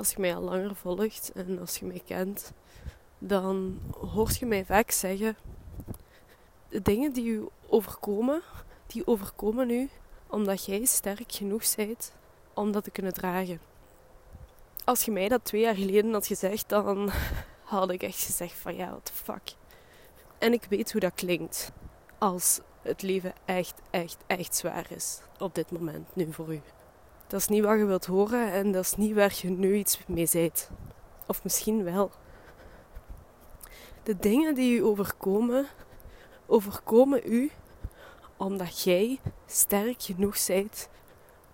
als je mij al langer volgt en als je mij kent, dan hoort je mij vaak zeggen: de dingen die u overkomen, die overkomen u omdat jij sterk genoeg bent om dat te kunnen dragen. Als je mij dat twee jaar geleden had gezegd, dan had ik echt gezegd van ja, what the fuck. En ik weet hoe dat klinkt als het leven echt, echt, echt zwaar is op dit moment nu voor u. Dat is niet wat je wilt horen en dat is niet waar je nu iets mee zijt. Of misschien wel. De dingen die u overkomen, overkomen u omdat jij sterk genoeg bent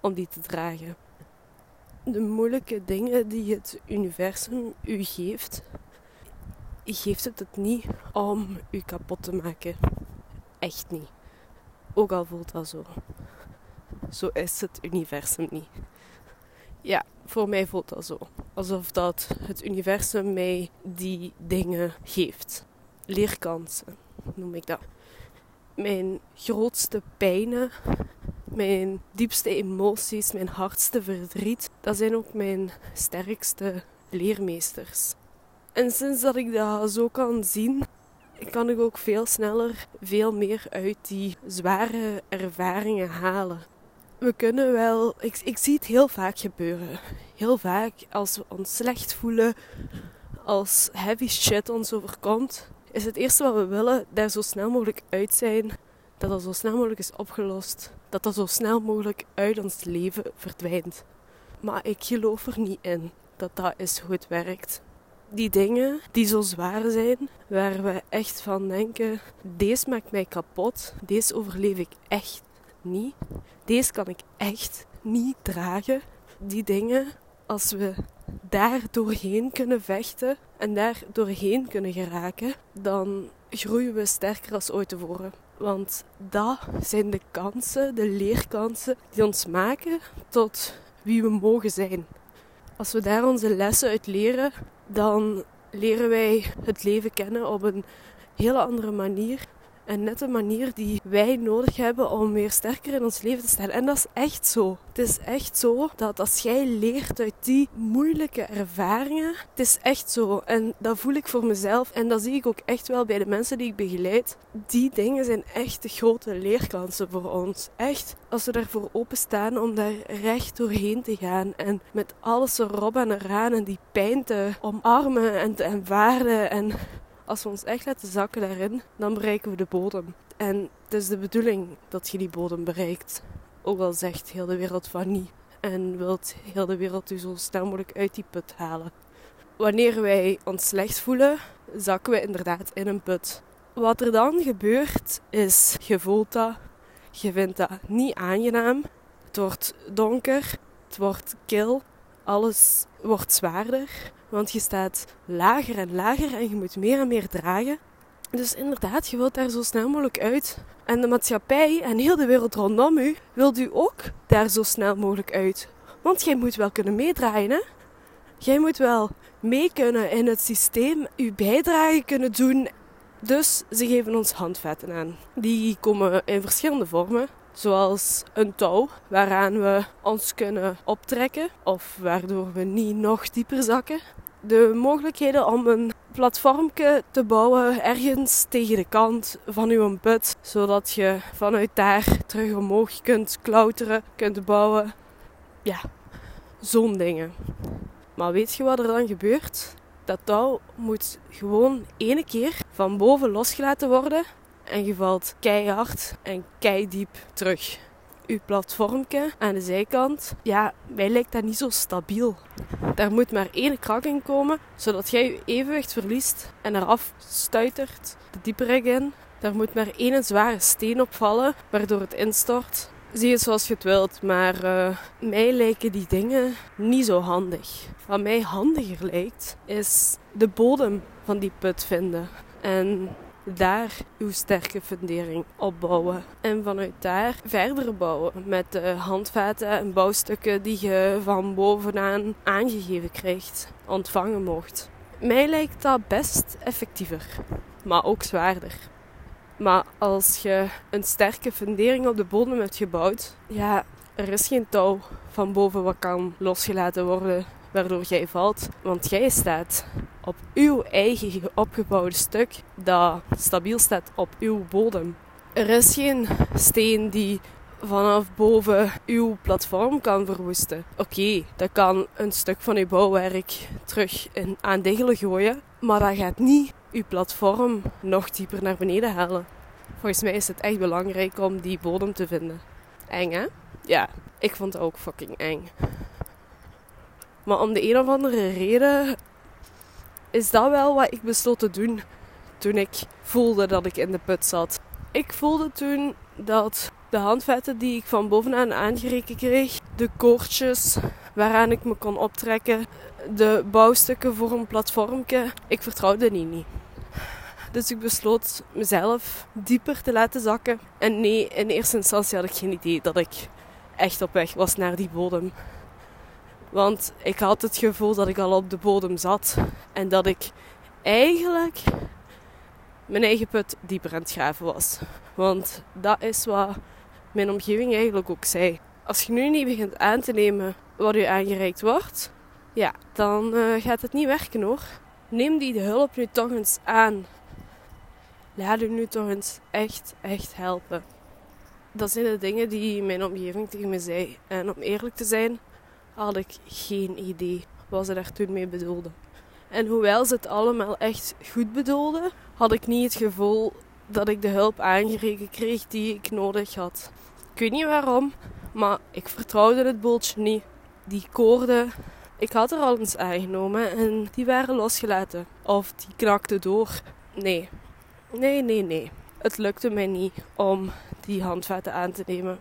om die te dragen. De moeilijke dingen die het universum u geeft, geeft het het niet om u kapot te maken. Echt niet. Ook al voelt dat zo. Zo is het universum niet. Ja, voor mij voelt dat zo. Alsof dat het universum mij die dingen geeft. Leerkansen, noem ik dat. Mijn grootste pijnen, mijn diepste emoties, mijn hardste verdriet, dat zijn ook mijn sterkste leermeesters. En sinds dat ik dat zo kan zien, kan ik ook veel sneller veel meer uit die zware ervaringen halen. We kunnen wel, ik, ik zie het heel vaak gebeuren. Heel vaak als we ons slecht voelen, als heavy shit ons overkomt, is het eerste wat we willen daar zo snel mogelijk uit zijn. Dat dat zo snel mogelijk is opgelost. Dat dat zo snel mogelijk uit ons leven verdwijnt. Maar ik geloof er niet in dat dat is hoe het werkt die dingen die zo zwaar zijn, waar we echt van denken: deze maakt mij kapot, deze overleef ik echt niet, deze kan ik echt niet dragen. Die dingen, als we daar doorheen kunnen vechten en daar doorheen kunnen geraken, dan groeien we sterker als ooit tevoren. Want dat zijn de kansen, de leerkansen die ons maken tot wie we mogen zijn. Als we daar onze lessen uit leren, dan leren wij het leven kennen op een hele andere manier. En net de manier die wij nodig hebben om weer sterker in ons leven te staan. En dat is echt zo. Het is echt zo dat als jij leert uit die moeilijke ervaringen, het is echt zo. En dat voel ik voor mezelf en dat zie ik ook echt wel bij de mensen die ik begeleid. Die dingen zijn echt de grote leerkansen voor ons. Echt, als we daarvoor openstaan om daar recht doorheen te gaan en met alles erop en eraan en die pijn te omarmen en te aanvaarden en als we ons echt laten zakken daarin, dan bereiken we de bodem. En het is de bedoeling dat je die bodem bereikt. Ook al zegt heel de wereld van niet. En wilt heel de wereld u zo snel mogelijk uit die put halen. Wanneer wij ons slecht voelen, zakken we inderdaad in een put. Wat er dan gebeurt, is je voelt dat, je vindt dat niet aangenaam. Het wordt donker, het wordt kil, alles wordt zwaarder. Want je staat lager en lager en je moet meer en meer dragen. Dus inderdaad, je wilt daar zo snel mogelijk uit. En de maatschappij en heel de wereld rondom u wilt u ook daar zo snel mogelijk uit. Want jij moet wel kunnen meedraaien, hè? Jij moet wel mee kunnen in het systeem, uw bijdrage kunnen doen. Dus ze geven ons handvatten aan. Die komen in verschillende vormen. Zoals een touw waaraan we ons kunnen optrekken of waardoor we niet nog dieper zakken de mogelijkheden om een platformje te bouwen ergens tegen de kant van uw put, zodat je vanuit daar terug omhoog kunt klauteren, kunt bouwen. Ja, zo'n dingen. Maar weet je wat er dan gebeurt? Dat touw moet gewoon ene keer van boven losgelaten worden en je valt keihard en keidiep terug uw platformje aan de zijkant, ja, mij lijkt dat niet zo stabiel. Daar moet maar één krak in komen, zodat jij je evenwicht verliest en eraf stuitert, de dieperik in. Daar moet maar één zware steen opvallen, waardoor het instort. Zie het zoals je het wilt, maar uh, mij lijken die dingen niet zo handig. Wat mij handiger lijkt, is de bodem van die put vinden. En daar uw sterke fundering opbouwen. En vanuit daar verder bouwen met de handvaten en bouwstukken die je van bovenaan aangegeven krijgt, ontvangen mocht. Mij lijkt dat best effectiever, maar ook zwaarder. Maar als je een sterke fundering op de bodem hebt gebouwd, ja, er is geen touw van boven wat kan losgelaten worden waardoor jij valt. Want jij staat op uw eigen opgebouwde stuk dat stabiel staat op uw bodem. Er is geen steen die vanaf boven uw platform kan verwoesten. Oké, dat kan een stuk van uw bouwwerk terug in, aan diggelen gooien, maar dat gaat niet uw platform nog dieper naar beneden halen. Volgens mij is het echt belangrijk om die bodem te vinden. Eng hè? Ja, ik vond het ook fucking eng. Maar om de een of andere reden is dat wel wat ik besloot te doen toen ik voelde dat ik in de put zat. Ik voelde toen dat de handvetten die ik van bovenaan aangereken kreeg, de koordjes waaraan ik me kon optrekken, de bouwstukken voor een platformje, ik vertrouwde die niet. Dus ik besloot mezelf dieper te laten zakken. En nee, in eerste instantie had ik geen idee dat ik echt op weg was naar die bodem. Want ik had het gevoel dat ik al op de bodem zat. En dat ik eigenlijk mijn eigen put dieper aan het graven was. Want dat is wat mijn omgeving eigenlijk ook zei. Als je nu niet begint aan te nemen wat je aangereikt wordt, ja, dan uh, gaat het niet werken hoor. Neem die hulp nu toch eens aan. Laat u nu toch eens echt, echt helpen. Dat zijn de dingen die mijn omgeving tegen me zei. En om eerlijk te zijn, had ik geen idee wat ze daar toen mee bedoelde. En hoewel ze het allemaal echt goed bedoelden, had ik niet het gevoel dat ik de hulp aangerekend kreeg die ik nodig had. Ik weet niet waarom, maar ik vertrouwde het boeltje niet. Die koorden, ik had er al eens aangenomen en die waren losgelaten. Of die knakten door. Nee, nee, nee, nee. Het lukte mij niet om die handvaten aan te nemen.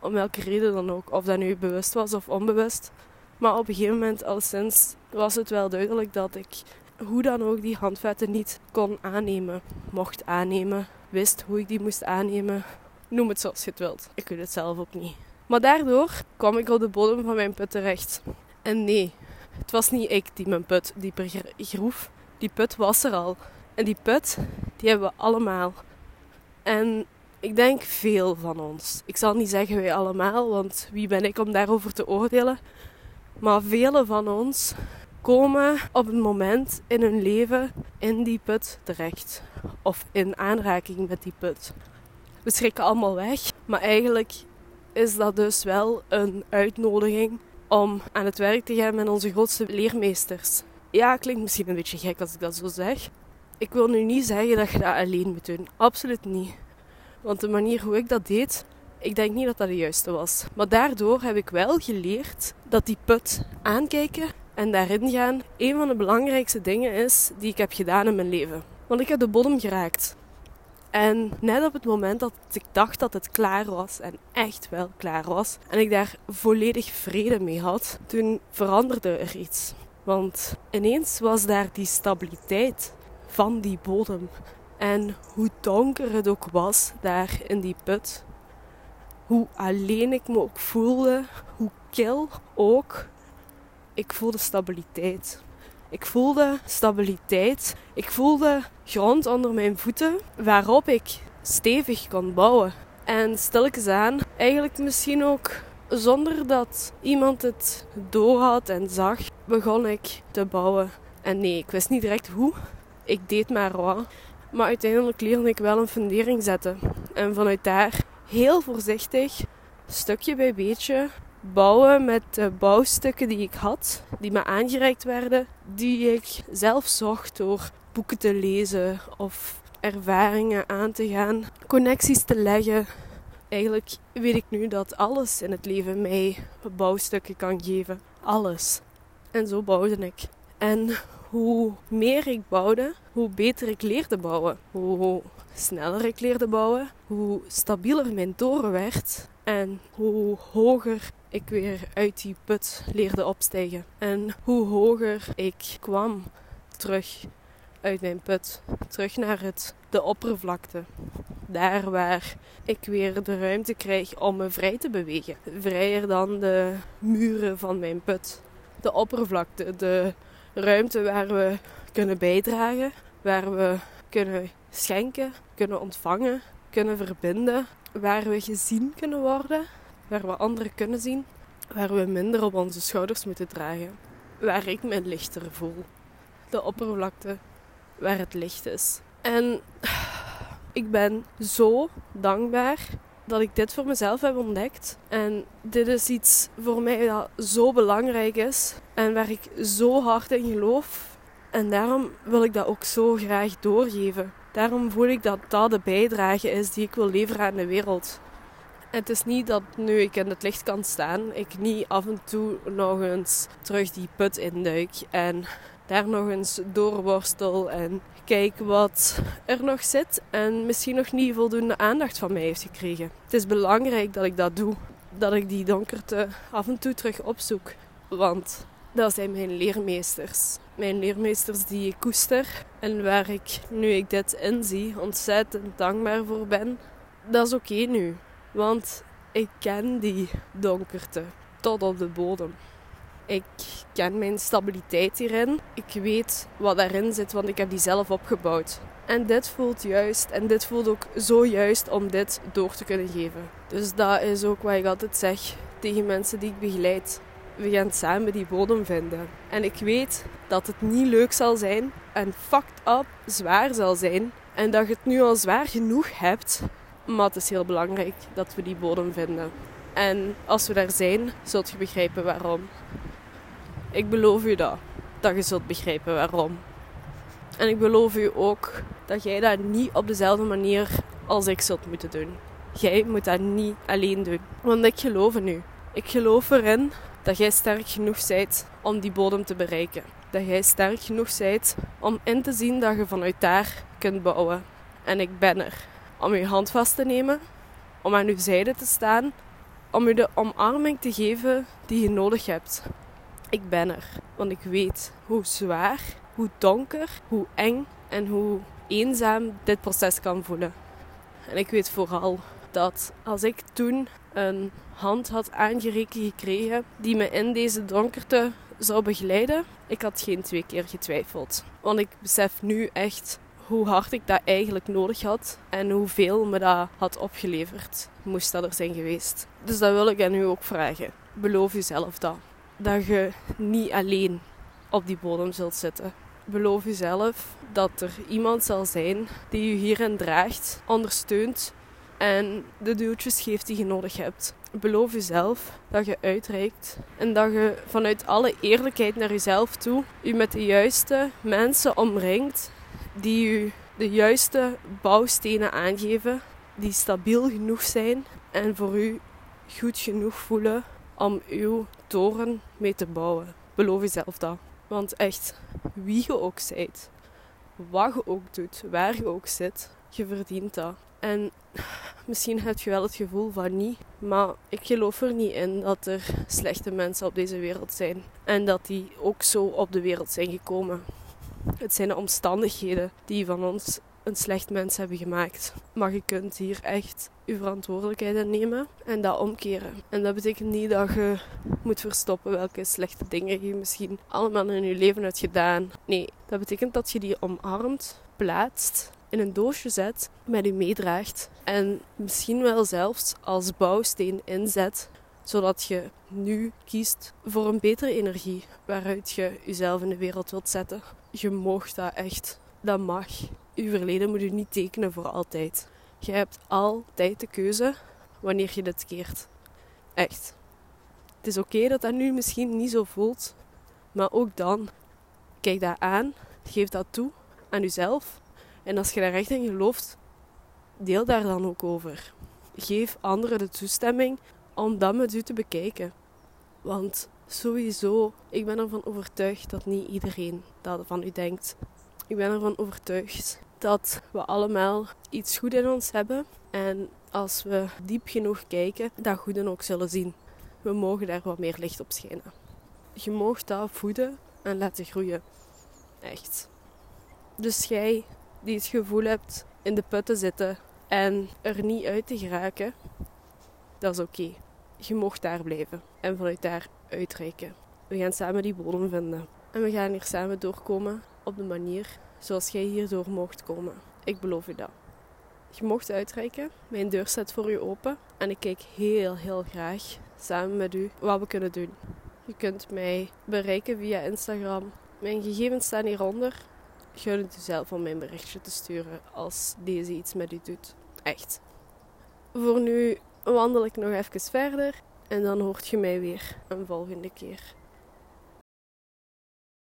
Om welke reden dan ook. Of dat nu bewust was of onbewust. Maar op een gegeven moment, al sinds, was het wel duidelijk dat ik hoe dan ook die handvaten niet kon aannemen. Mocht aannemen. Wist hoe ik die moest aannemen. Noem het zoals je het wilt. Ik weet het zelf ook niet. Maar daardoor kwam ik op de bodem van mijn put terecht. En nee, het was niet ik die mijn put dieper groef. Die put was er al. En die put, die hebben we allemaal. En ik denk veel van ons. Ik zal niet zeggen wij allemaal, want wie ben ik om daarover te oordelen. Maar velen van ons komen op een moment in hun leven in die put terecht. Of in aanraking met die put. We schrikken allemaal weg, maar eigenlijk is dat dus wel een uitnodiging om aan het werk te gaan met onze grootste leermeesters. Ja, klinkt misschien een beetje gek als ik dat zo zeg. Ik wil nu niet zeggen dat je dat alleen moet doen. Absoluut niet. Want de manier hoe ik dat deed, ik denk niet dat dat de juiste was. Maar daardoor heb ik wel geleerd dat die put aankijken en daarin gaan een van de belangrijkste dingen is die ik heb gedaan in mijn leven. Want ik heb de bodem geraakt. En net op het moment dat ik dacht dat het klaar was, en echt wel klaar was, en ik daar volledig vrede mee had, toen veranderde er iets. Want ineens was daar die stabiliteit van die bodem. En hoe donker het ook was daar in die put, hoe alleen ik me ook voelde, hoe kil ook, ik voelde stabiliteit. Ik voelde stabiliteit. Ik voelde grond onder mijn voeten waarop ik stevig kon bouwen. En stilletjes aan, eigenlijk misschien ook zonder dat iemand het doorhad en zag, begon ik te bouwen. En nee, ik wist niet direct hoe. Ik deed maar wat. Maar uiteindelijk leerde ik wel een fundering zetten. En vanuit daar heel voorzichtig, stukje bij beetje, bouwen met de bouwstukken die ik had, die me aangereikt werden, die ik zelf zocht door boeken te lezen of ervaringen aan te gaan, connecties te leggen. Eigenlijk weet ik nu dat alles in het leven mij bouwstukken kan geven. Alles. En zo bouwde ik. En hoe meer ik bouwde, hoe beter ik leerde bouwen. Hoe sneller ik leerde bouwen, hoe stabieler mijn toren werd en hoe hoger ik weer uit die put leerde opstijgen. En hoe hoger ik kwam terug uit mijn put, terug naar het, de oppervlakte. Daar waar ik weer de ruimte krijg om me vrij te bewegen. Vrijer dan de muren van mijn put. De oppervlakte, de ruimte waar we kunnen bijdragen, waar we kunnen schenken, kunnen ontvangen, kunnen verbinden, waar we gezien kunnen worden, waar we anderen kunnen zien, waar we minder op onze schouders moeten dragen. waar ik me lichter voel. De oppervlakte waar het licht is. En ik ben zo dankbaar dat ik dit voor mezelf heb ontdekt. En dit is iets voor mij dat zo belangrijk is en waar ik zo hard in geloof. En daarom wil ik dat ook zo graag doorgeven. Daarom voel ik dat dat de bijdrage is die ik wil leveren aan de wereld. Het is niet dat nu ik in het licht kan staan, ik niet af en toe nog eens terug die put induik en daar nog eens doorworstel en kijk wat er nog zit en misschien nog niet voldoende aandacht van mij heeft gekregen. Het is belangrijk dat ik dat doe, dat ik die donkerte af en toe terug opzoek, want dat zijn mijn leermeesters. Mijn leermeesters die ik koester en waar ik, nu ik dit inzie, ontzettend dankbaar voor ben. Dat is oké nu, want ik ken die donkerte tot op de bodem. Ik ken mijn stabiliteit hierin. Ik weet wat daarin zit, want ik heb die zelf opgebouwd. En dit voelt juist. En dit voelt ook zo juist om dit door te kunnen geven. Dus dat is ook wat ik altijd zeg tegen mensen die ik begeleid. We gaan samen die bodem vinden. En ik weet dat het niet leuk zal zijn en fucked up zwaar zal zijn. En dat je het nu al zwaar genoeg hebt. Maar het is heel belangrijk dat we die bodem vinden. En als we daar zijn, zult je begrijpen waarom. Ik beloof u dat. Dat je zult begrijpen waarom. En ik beloof u ook dat jij dat niet op dezelfde manier als ik zult moeten doen. Jij moet dat niet alleen doen. Want ik geloof in u. Ik geloof erin dat jij sterk genoeg bent om die bodem te bereiken. Dat jij sterk genoeg bent om in te zien dat je vanuit daar kunt bouwen. En ik ben er om je hand vast te nemen, om aan uw zijde te staan, om u de omarming te geven die je nodig hebt. Ik ben er, want ik weet hoe zwaar, hoe donker, hoe eng en hoe eenzaam dit proces kan voelen. En ik weet vooral dat als ik toen een hand had aangereikt gekregen die me in deze donkerte zou begeleiden, ik had geen twee keer getwijfeld. Want ik besef nu echt hoe hard ik dat eigenlijk nodig had en hoeveel me dat had opgeleverd, moest dat er zijn geweest. Dus dat wil ik aan u ook vragen. Beloof jezelf dat dat je niet alleen op die bodem zult zitten. Beloof jezelf dat er iemand zal zijn die je hierin draagt, ondersteunt en de duwtjes geeft die je nodig hebt. Beloof jezelf dat je uitreikt en dat je vanuit alle eerlijkheid naar jezelf toe je met de juiste mensen omringt die je de juiste bouwstenen aangeven, die stabiel genoeg zijn en voor u goed genoeg voelen om uw toren mee te bouwen. Beloof jezelf dat. Want echt, wie je ook zijt, wat je ook doet, waar je ook zit, je verdient dat. En misschien heb je wel het gevoel van niet, maar ik geloof er niet in dat er slechte mensen op deze wereld zijn. En dat die ook zo op de wereld zijn gekomen. Het zijn de omstandigheden die van ons een slecht mens hebben gemaakt. Maar je kunt hier echt je verantwoordelijkheid in nemen en dat omkeren. En dat betekent niet dat je moet verstoppen welke slechte dingen je misschien allemaal in je leven hebt gedaan. Nee, dat betekent dat je die omarmt, plaatst, in een doosje zet, met je meedraagt en misschien wel zelfs als bouwsteen inzet zodat je nu kiest voor een betere energie waaruit je jezelf in de wereld wilt zetten. Je mag dat echt. Dat mag. Je verleden moet je niet tekenen voor altijd. Je hebt altijd de keuze wanneer je dit keert. Echt. Het is oké dat dat nu misschien niet zo voelt, maar ook dan, kijk dat aan, geef dat toe aan jezelf. En als je daar echt in gelooft, deel daar dan ook over. Geef anderen de toestemming om dat met u te bekijken. Want sowieso, ik ben ervan overtuigd dat niet iedereen dat van u denkt. Ik ben ervan overtuigd dat we allemaal iets goed in ons hebben. En als we diep genoeg kijken, dat goede ook zullen zien. We mogen daar wat meer licht op schijnen. Je mag dat voeden en laten groeien. Echt. Dus jij die het gevoel hebt in de put te zitten en er niet uit te geraken, dat is oké. Je mocht daar blijven en vanuit daar uitreiken. We gaan samen die bodem vinden. En we gaan hier samen doorkomen op de manier zoals jij hierdoor mocht komen. Ik beloof je dat. Je mocht uitreiken. Mijn deur staat voor u open. En ik kijk heel, heel graag samen met u wat we kunnen doen. Je kunt mij bereiken via Instagram. Mijn gegevens staan hieronder. Gun het jezelf om mijn berichtje te sturen als deze iets met u doet. Echt. Voor nu wandel ik nog even verder en dan hoort je mij weer een volgende keer.